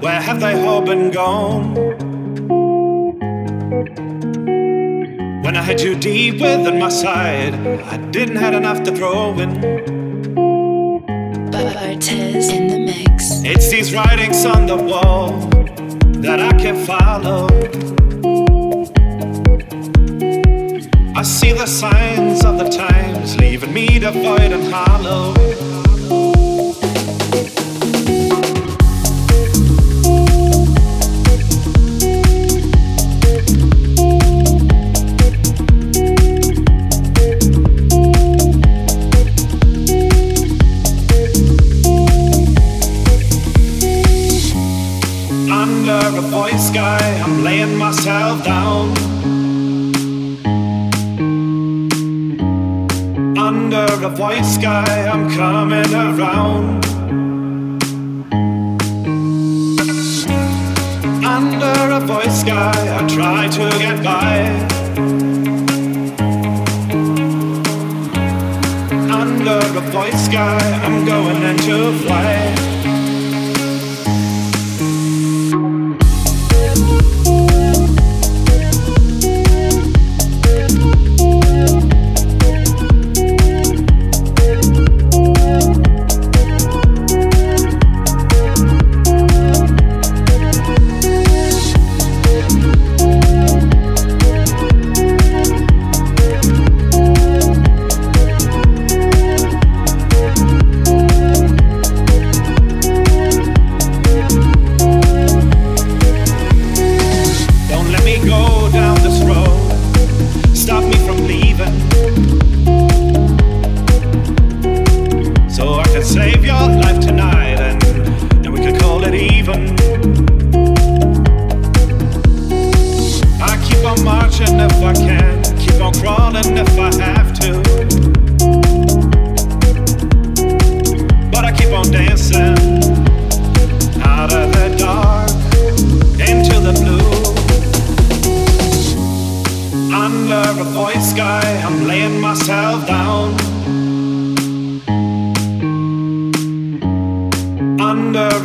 Where have they all been gone? When I had you deep within my side, I didn't have enough to throw in. Bartez in the mix. It's these writings on the wall that I can follow. I see the signs of the times leaving me devoid and hollow.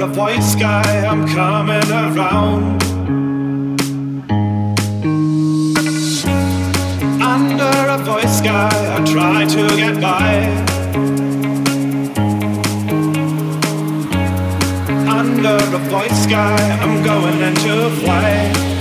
A void sky, I'm coming around. Under a white sky, I try to get by. Under a white sky, I'm going into flight.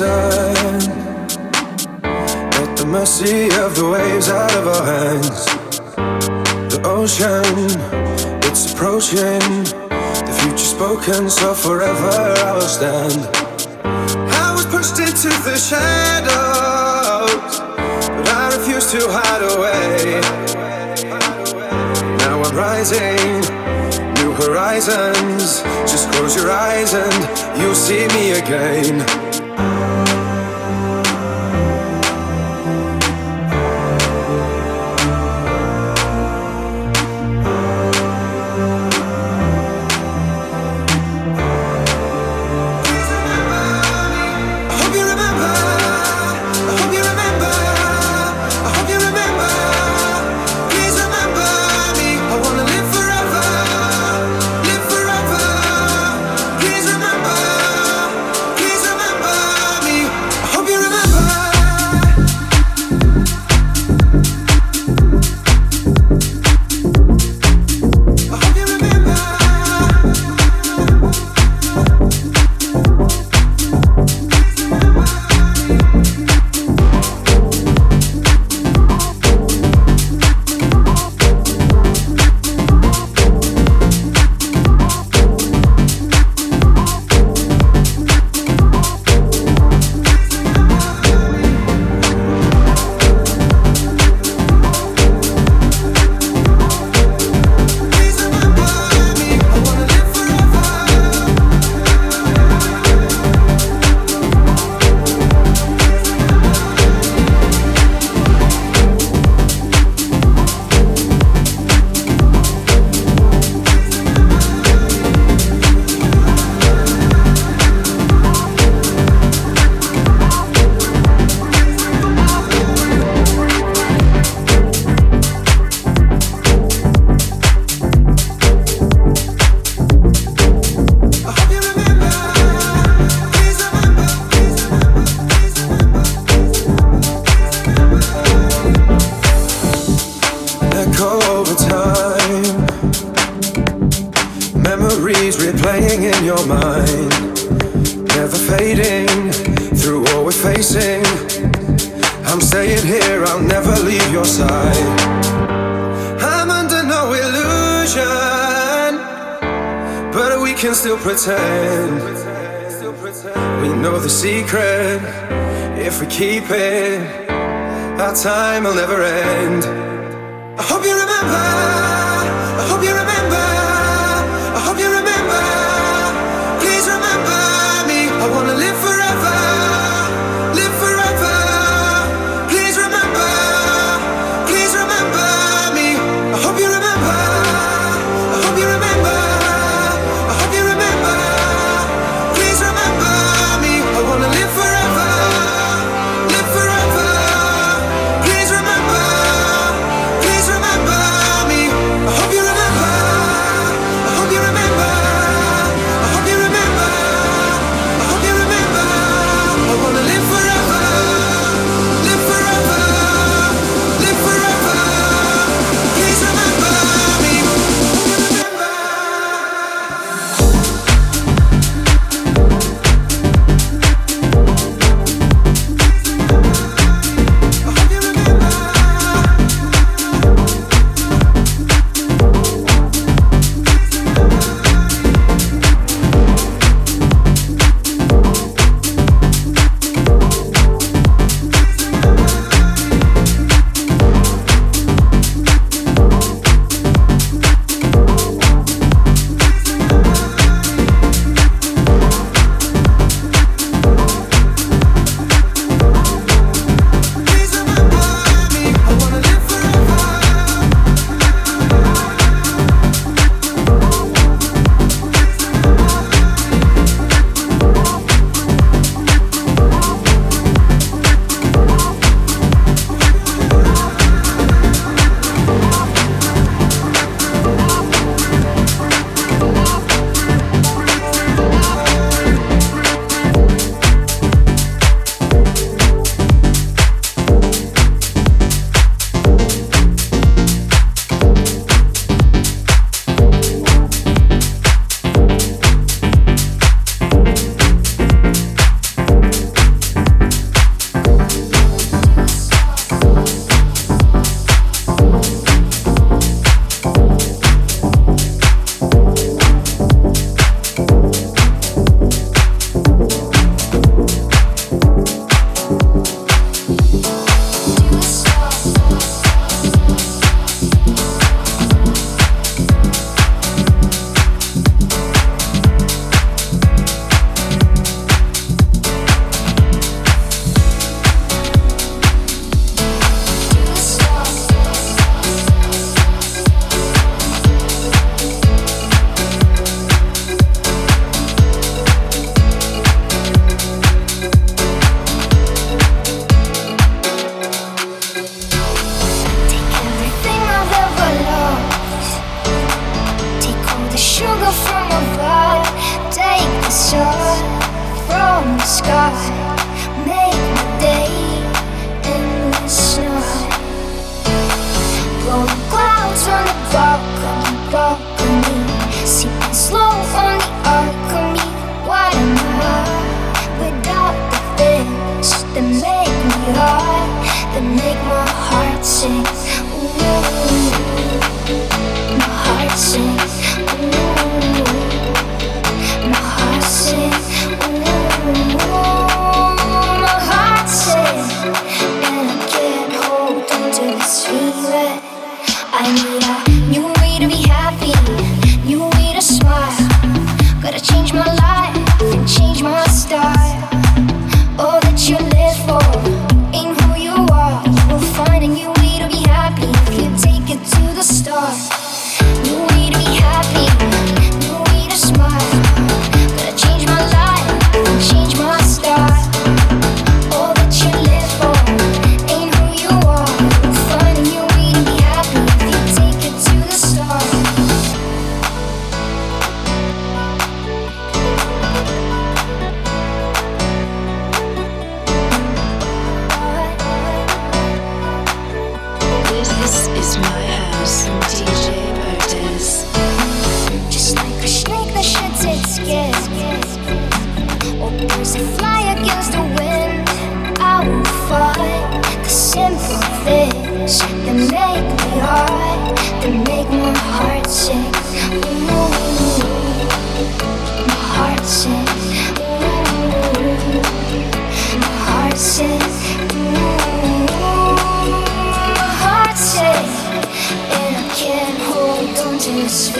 The. At the mercy of the waves out of our hands. The ocean, it's approaching. The future spoken, so forever I will stand. I was pushed into the shadows, but I refuse to hide away. Now I'm rising new horizons. Just close your eyes and you'll see me again. still pretend. We know the secret if we keep it. Our time will never end.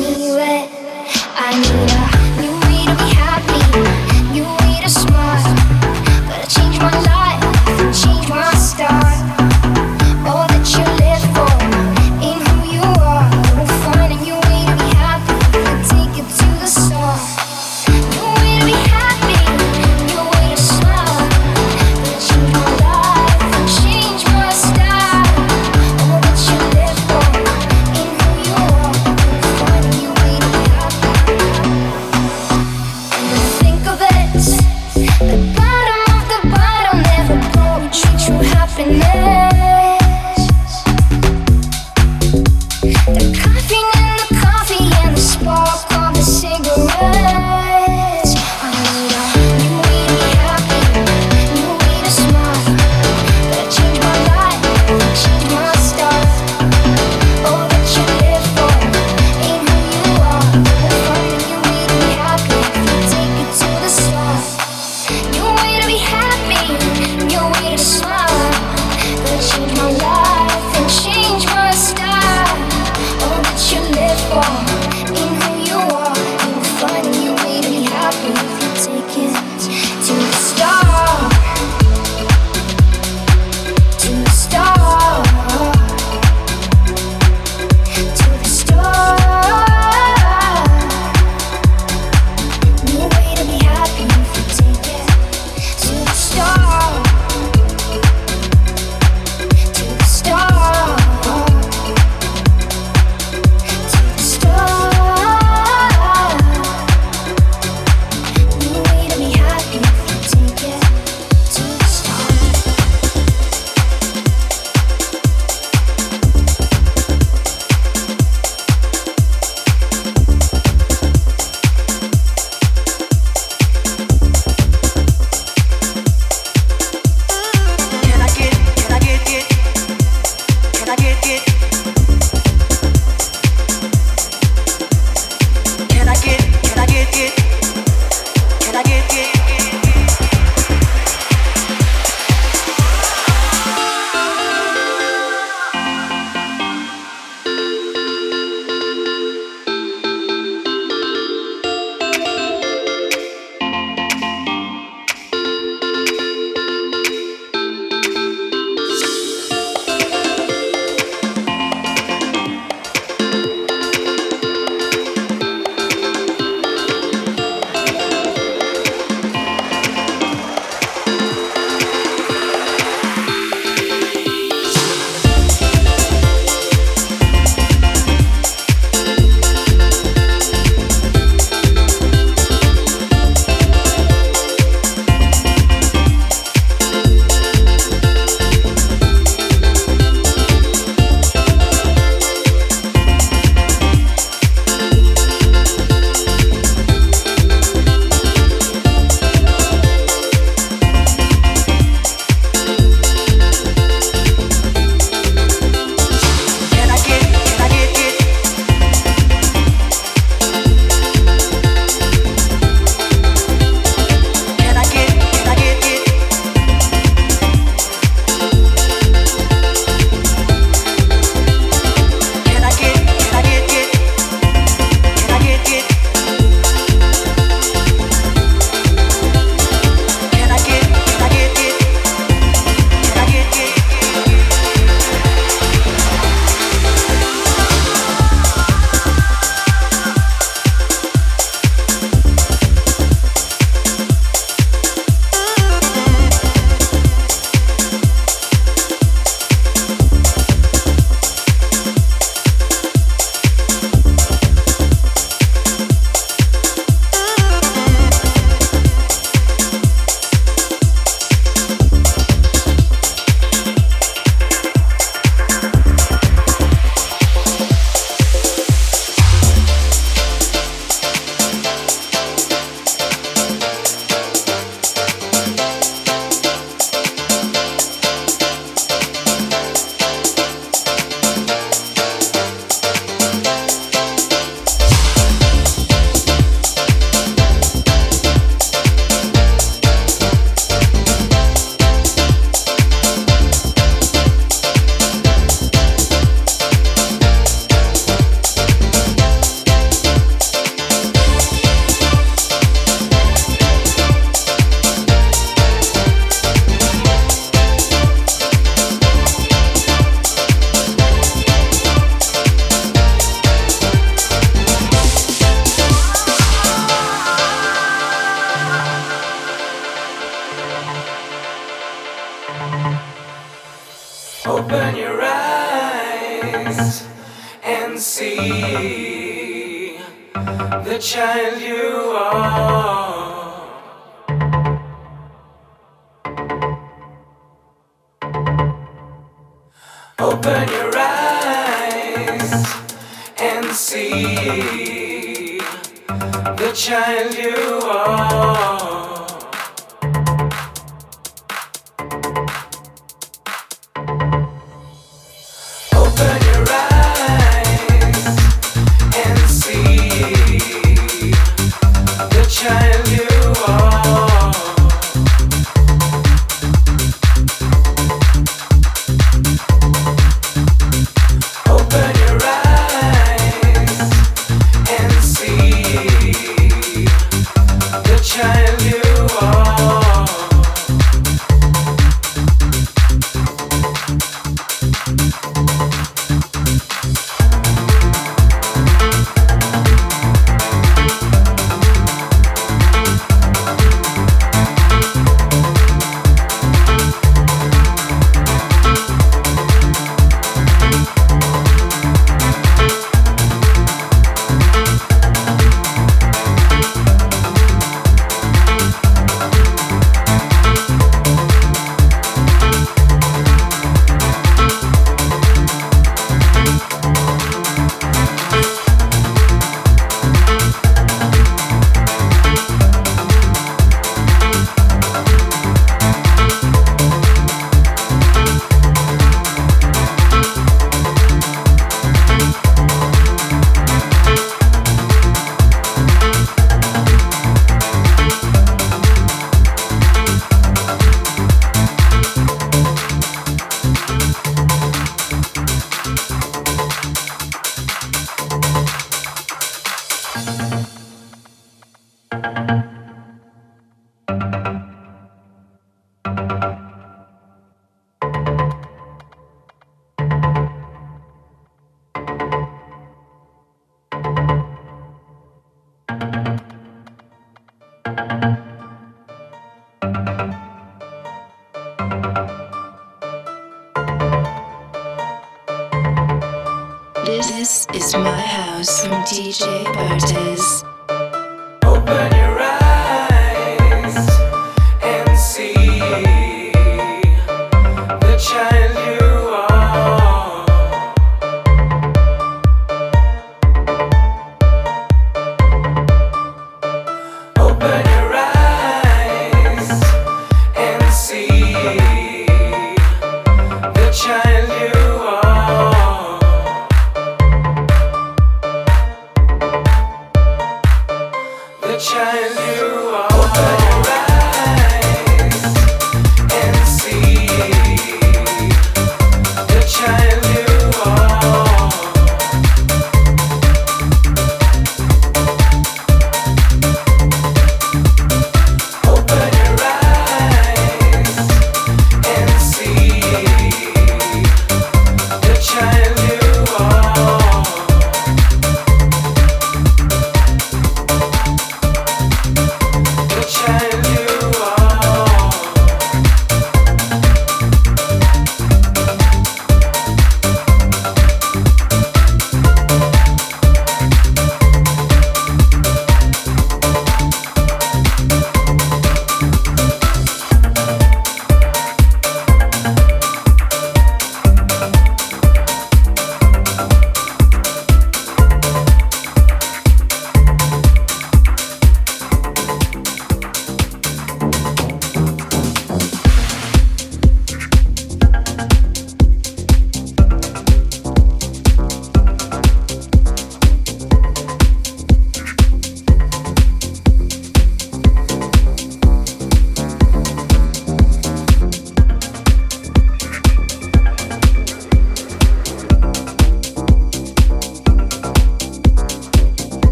Stars Open your eyes and see the child you are. Thank you.